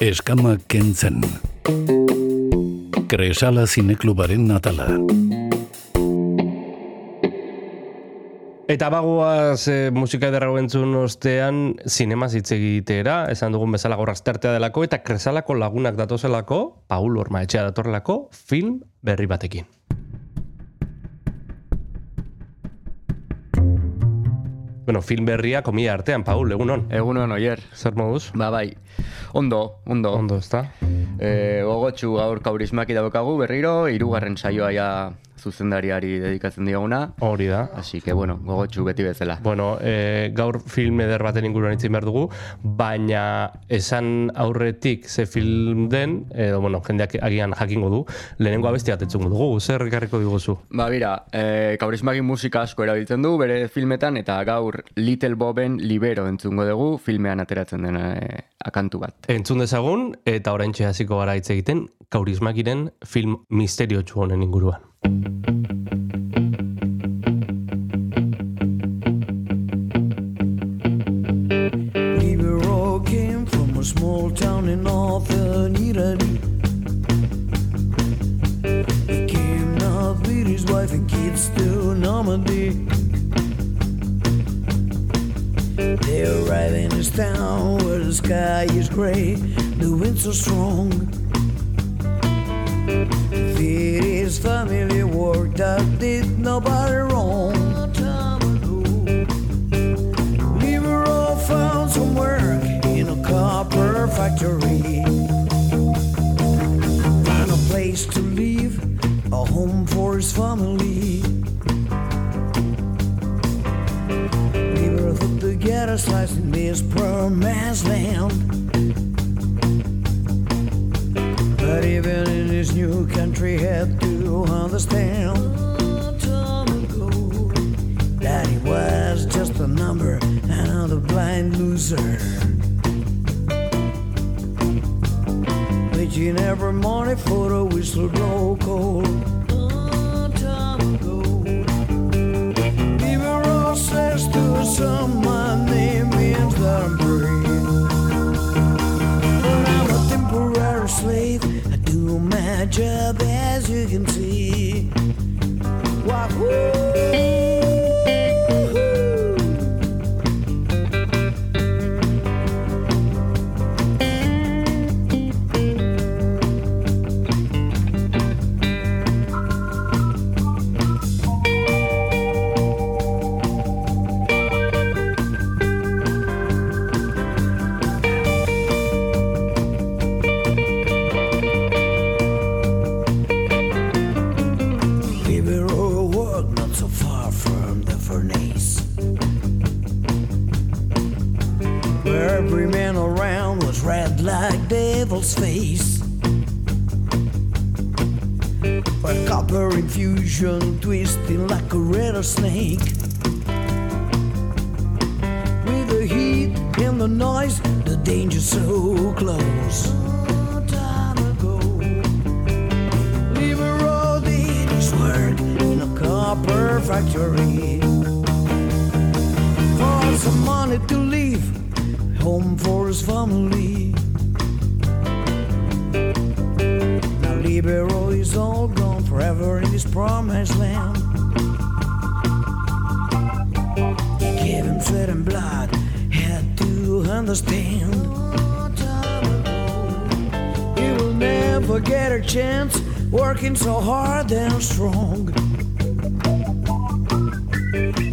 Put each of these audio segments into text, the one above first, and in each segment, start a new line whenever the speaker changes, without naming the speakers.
Eskama kentzen. Kresala zineklubaren natala.
Eta bagoaz e, musika ederra entzun ostean zinema hitz egitera, esan dugun bezala gaur astartea delako, eta kresalako lagunak datozelako, Paul Orma etxea datorrelako, film berri batekin. Bueno, film berria komia artean, Paul, egunon.
Egunon, oier.
Zer moduz?
Ba, bai. Ondo, ondo.
Ondo, ezta?
E, gogotxu gaur kaurismaki daukagu berriro, irugarren saioa ja zuzendariari dedikatzen dioguna.
Hori da.
Así que, bueno, gogotxu beti bezala.
Bueno, e, gaur film eder baten inguruan itzin behar dugu, baina esan aurretik ze film den, edo, bueno, jendeak agian jakingo du, lehenengo abesti bat dugu, zer rikarriko diguzu?
Ba, bira, e, kaurismaki musika asko erabiltzen du, bere filmetan, eta gaur Little Boben libero entzungo dugu, filmean ateratzen dena e, akantu bat.
Entzun dezagun, eta orain hasiko gara hitz egiten, kaurismakiren film misterio honen inguruan.
A small town in northern came north with his wife and kids to Normandy. They arrive in this town where the sky is gray, the winds are strong. Country, had to understand that he was just a number, another blind loser. Waiting every morning for the whistle like devil's face. Where copper infusion twisting like a rattlesnake. With the heat and the noise, the danger so close. A copper factory. For some money to leave, home for his family. Libero is all gone forever in this promised land. He gave him sweat and blood, had to understand. He will never get a chance working so hard and strong.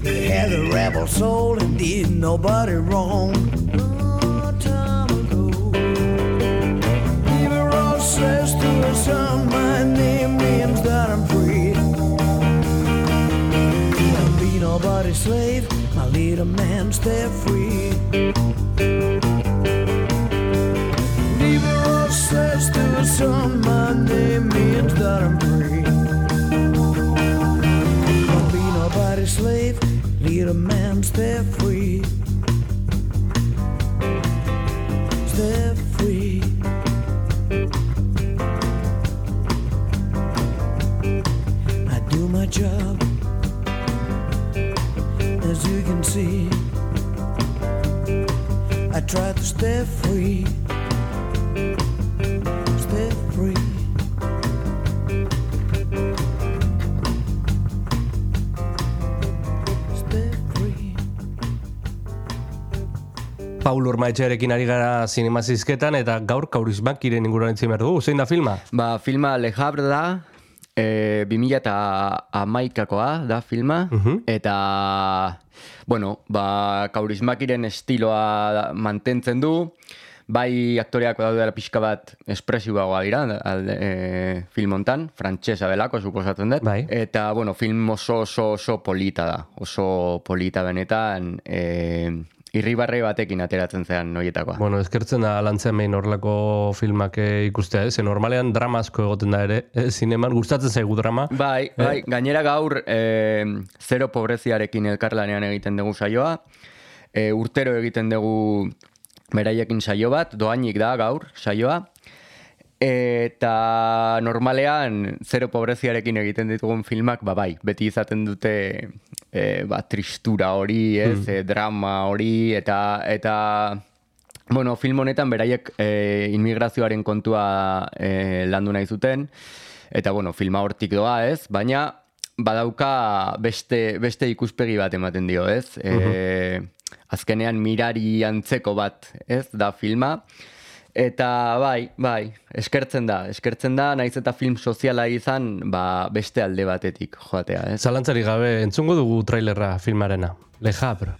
He had a rebel soul and did nobody wrong. My name that I'm free. I'll be nobody's slave, my little man stay free. My name means that I'm free. I'll be nobody's slave, little man stay free. you can see. I try to stay free. Stay free.
Paul Urmaetxearekin ari gara zinema zizketan, eta gaur Kaurismakiren inguruan itzimertu. Zein da filma?
Ba, filma Le Havre da, e, 2000 eta amaikakoa da filma, eta, bueno, ba, kaurismakiren estiloa mantentzen du, bai aktoreak daudela pixka bat espresiboagoa dira alde, e, film hontan, frantsesa delako, suposatzen dut.
Bai.
Eta, bueno, film oso, oso, oso polita da. Oso polita benetan, e, irribarre batekin ateratzen zean noietakoa.
Bueno, eskertzen da lantzean behin horrelako filmak eh, ikustea, ez? Ze normalean drama asko egoten da ere, eh, zineman gustatzen zaigu drama.
Bai, bai, gainera gaur e, zero pobreziarekin elkarlanean egiten dugu saioa. E, urtero egiten dugu beraiekin saio bat, doainik da gaur saioa. Eta normalean zero pobreziarekin egiten ditugun filmak, ba bai, beti izaten dute e, ba, tristura hori, ez, e, drama hori, eta, eta Bueno, film honetan beraiek e, inmigrazioaren kontua e, landu nahi zuten, eta bueno, filma hortik doa, ez? Baina badauka beste, beste ikuspegi bat ematen dio, ez? E, azkenean mirari antzeko bat, ez? Da filma. Eta bai, bai, eskertzen da, eskertzen da, naiz eta film soziala izan, ba, beste alde batetik joatea, ez?
Zalantzari gabe, entzungo dugu trailerra filmarena. Le Havre.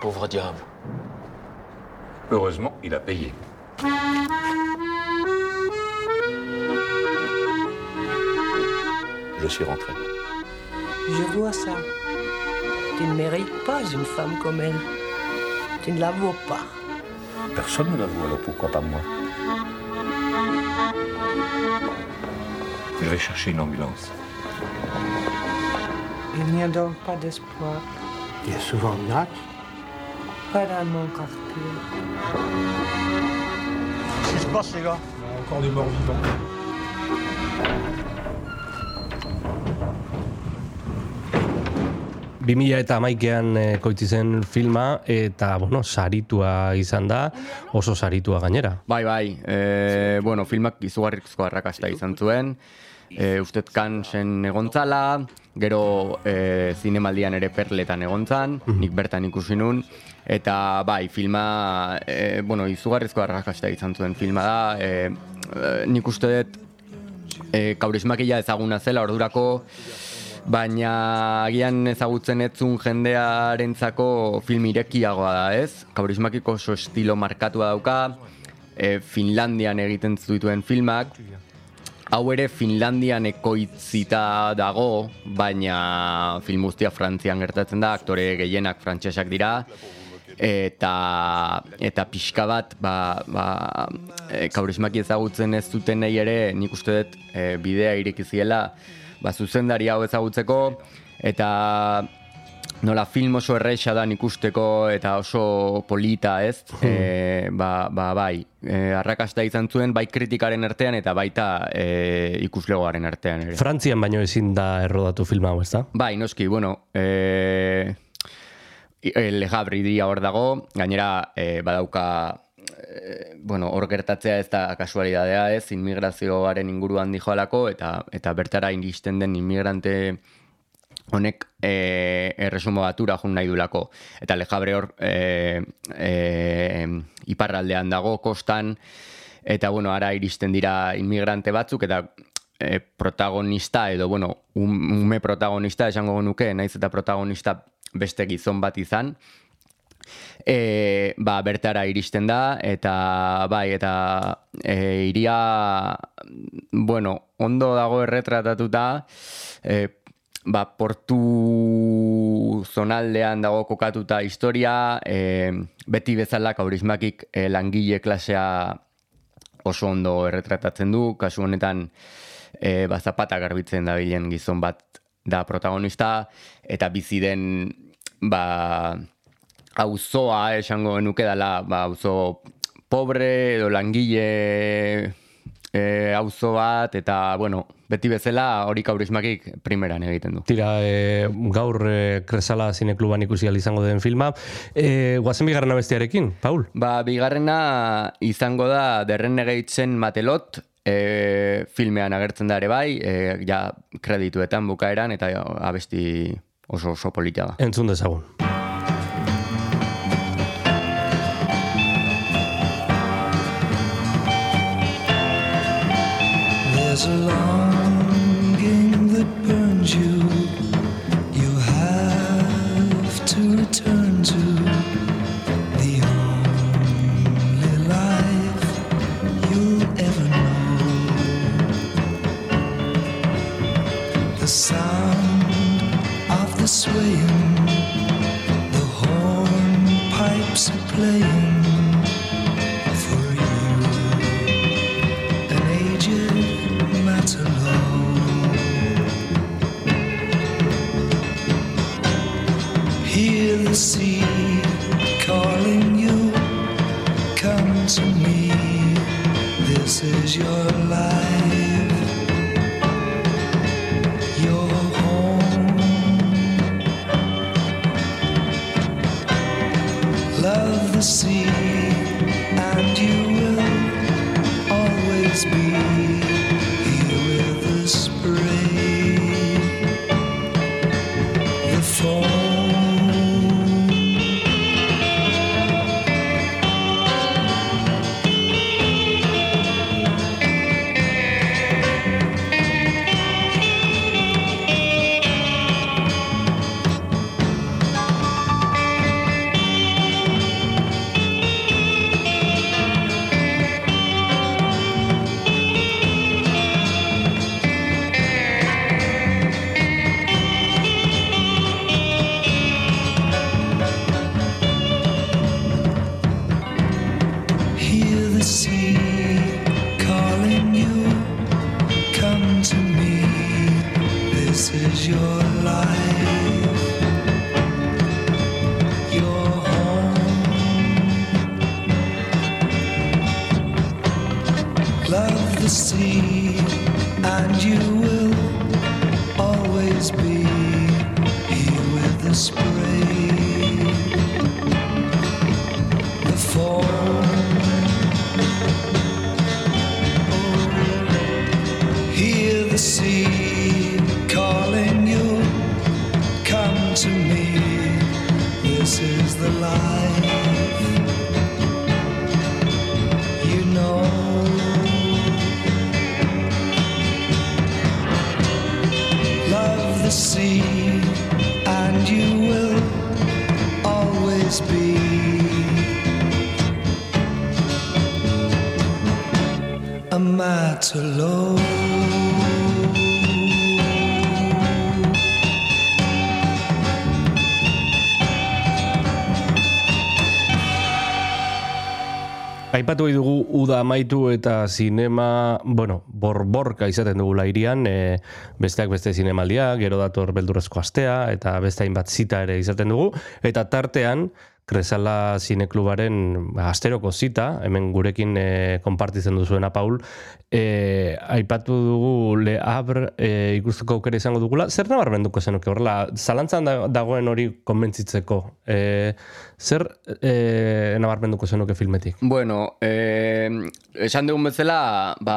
Pauvre diable.
Heureusement, il a payé. Je suis rentré.
Je vois ça. Tu ne mérites pas une femme comme elle. Tu ne la vaux pas.
Personne ne l'avoue, alors pourquoi pas moi? Je vais chercher une ambulance.
Il n'y a donc pas d'espoir.
Il y a souvent une grâce.
Pas dans mon quartier.
Qu'est-ce qui se passe, les gars Encore des morts vivants.
Bi mila eta amaikean e, koitzi zen filma, eta, bueno, saritua izan da, oso saritua gainera.
Bai, bai. E, bueno, filmak izugarrizko arrakasta izan zuen. E, ustet kansen egontzala, gero e, zinemaldian ere perletan egontzan, nik bertan ikusi nun. Eta bai, filma, e, bueno, izugarrizko arrakasta izan zuen filma da. E, e, nik uste dut e, kaurismakila ezaguna zela ordurako, baina agian ezagutzen etzun jendearentzako film irekiagoa da, ez? Kaurismakiko oso estilo markatua dauka, e, Finlandian egiten zituen filmak, hau ere Finlandian ekoitzita dago, baina film guztia Frantzian gertatzen da, aktore gehienak frantsesak dira, eta eta pixka bat ba, ba, e, kaurismaki ezagutzen ez dutenei ere nik uste dut e, bidea ireki ziela. Ba, zuzendari hau ezagutzeko eta nola film oso erreixa da ikusteko eta oso polita ez? E, ba, ba, bai. E, arrakasta izan zuen bai kritikaren artean eta baita e, ikuslegoaren artean ere.
Frantzian baino ezin da errodatu filma hau, ez da?
Bai, noski, bueno, e, Le Havre idia hor dago, gainera e, badauka e, bueno, hor gertatzea ez da kasualidadea ez, inmigrazioaren inguruan dijoalako eta eta bertara iristen den inmigrante honek e, erresumo batura jun nahi dulako. Eta Le Havre hor e, e, iparraldean dago, kostan, eta bueno, ara iristen dira inmigrante batzuk, eta e, protagonista edo, bueno, um- ume protagonista esango nuke, naiz eta protagonista beste gizon bat izan, e, ba, bertara iristen da, eta bai, eta e, iria, bueno, ondo dago erretratatuta, e, ba, portu zonaldean dago kokatuta historia, e, beti bezala kaurismakik e, langile klasea oso ondo erretratatzen du, kasu honetan e, ba, zapata garbitzen dabilen gizon bat da protagonista, eta bizi den ba, auzoa esango nuke dela, ba, auzo pobre edo langile e, auzo bat, eta, bueno, beti bezala hori kaurismakik primeran egiten du.
Tira, e, gaur e, Kresala Zinekluban ikusi izango den filma. E, guazen bigarren abestiarekin, Paul?
Ba, bigarrena izango da derren negeitzen matelot, e, filmean agertzen da ere bai, e, ja kredituetan bukaeran, eta abesti oso oso polita da.
Entzun dezagun.
There's a longing that burns you. You have to return to the only life you'll ever know. The see. Sea, and you will always be here with
Aipatu dugu uda amaitu eta zinema, bueno, borborka izaten dugula irian, e, besteak beste zinemaldia, gero dator beldurrezko astea, eta beste hainbat zita ere izaten dugu, eta tartean, Kresala Zineklubaren ba, asteroko zita, hemen gurekin e, konpartitzen duzuena Paul, e, aipatu dugu Le Havre e, ikusteko aukera izango dugula, zer nabarmenduko zenuke horrela, zalantzan da- dagoen hori konbentzitzeko, e, zer e, nabarmenduko zenuke filmetik?
Bueno, eh, esan dugun bezala, ba,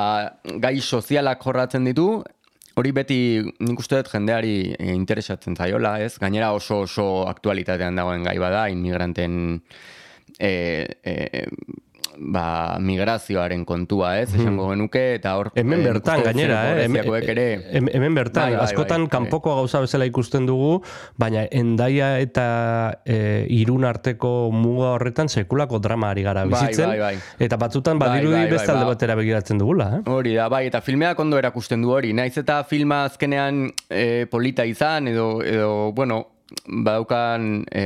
gai sozialak jorratzen ditu, hori beti nik uste dut jendeari eh, interesatzen zaiola, ez? Gainera oso oso aktualitatean dagoen gai bada, inmigranten eh, eh, ba, migrazioaren kontua, ez? Esango genuke, eta hor...
Hemen
eh,
bertan, gainera, eh? Hemen,
ere...
hem- hemen bertan,
Bai, bai,
askotan
bai,
kanpoko gauza bezala ikusten dugu, baina endaia eta e, irun arteko muga horretan sekulako drama ari gara
Bai,
bizitzen,
bai, bai.
eta batzutan
Bai,
badirudi
bai, bai,
beste alde
ba.
batera begiratzen dugula, eh?
Hori da, bai, eta filmeak ondo erakusten du hori. Naiz eta filma azkenean e, polita izan, edo, edo bueno, badaukan e,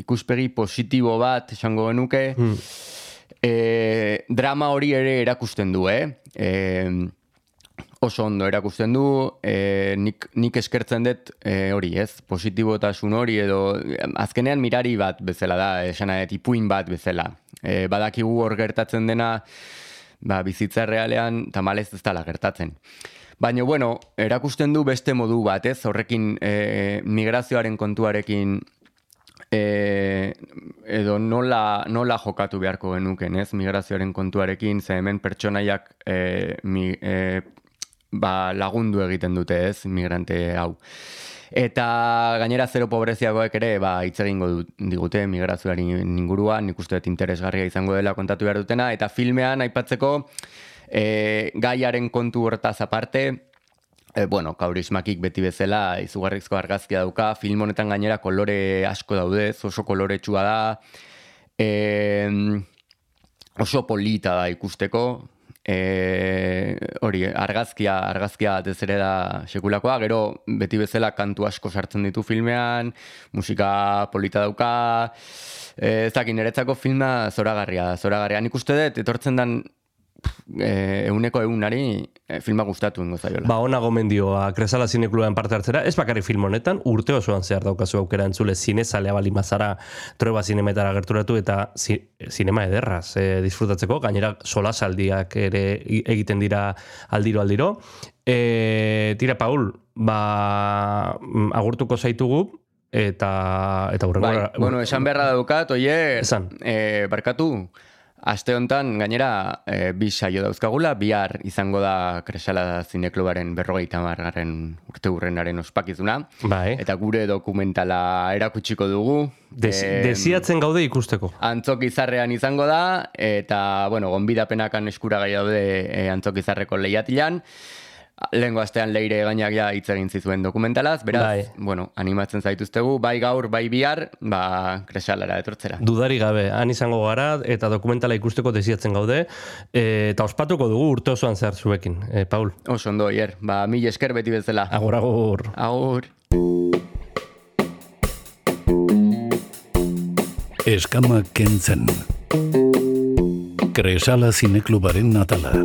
ikuspegi positibo bat, esango genuke,
Hmm.
E, drama hori ere erakusten du, eh? E, oso ondo erakusten du, e, nik, nik eskertzen dut e, hori, ez? Positibotasun hori edo azkenean mirari bat bezala da, esan nahi dut, ipuin bat bezala. E, badakigu hor gertatzen dena, ba, bizitza realean tamalez ez dela gertatzen. Baina, bueno, erakusten du beste modu bat, ez? Horrekin e, migrazioaren kontuarekin e, edo nola, nola jokatu beharko genuken, ez? Migrazioaren kontuarekin, ze hemen pertsonaiak e, mi, e, ba, lagundu egiten dute, ez? Migrante hau. Eta gainera zero pobreziagoek ere ba, hitz egingo digute migrazioari inguruan, nik uste dut interesgarria izango dela kontatu behar dutena, eta filmean aipatzeko e, gaiaren kontu hortaz aparte, E, bueno, kaurismakik beti bezala izugarrizko argazkia dauka, film honetan gainera kolore asko daude, oso koloretsua da, e, oso polita da ikusteko, e, hori, argazkia, argazkia batez ere da sekulakoa, gero beti bezala kantu asko sartzen ditu filmean, musika polita dauka, e, ez dakit, niretzako filma zoragarria, zoragarria. Nik uste dut, etortzen dan e, euneko eunari e, filma gustatu ingo zaiola.
Ba, ona gomendioa Kresala Zinekluban parte hartzera, ez bakarrik film honetan, urte osoan zehar daukazu aukera entzule zinezalea bali mazara trueba zinemetara gerturatu eta zi, zinema ederraz e, disfrutatzeko, gainera solasaldiak ere egiten dira aldiro aldiro. E, tira, Paul, ba, mm, agurtuko zaitugu, eta eta
Bai,
hurrengora-
bueno, esan beharra daukat, oie,
Esan.
e, barkatu, aste honetan gainera e, bi saio dauzkagula, bihar izango da Kresala Zineklubaren berrogeita margarren urte hurrenaren ospakizuna,
Bai.
eta gure dokumentala erakutsiko dugu.
Des,
Em,
desiatzen gaude ikusteko.
Antzok izarrean izango da, eta, bueno, gonbidapenakan eskuragai daude e, Antzok izarreko lehiatilan. Lehengo astean leire gainak ja hitz egin zizuen dokumentalaz, beraz,
Bai.
bueno, animatzen zaituztegu, bai gaur, bai bihar, ba, kresalara etortzera.
Dudari gabe, han izango gara eta dokumentala ikusteko desiatzen gaude e, eta ospatuko dugu urte osoan zehar zuekin, e, Paul.
Oso ondo, hier, ba, mil esker beti bezala.
Agur, agur.
Agur.
Eskama kentzen. Kresala zineklubaren natala.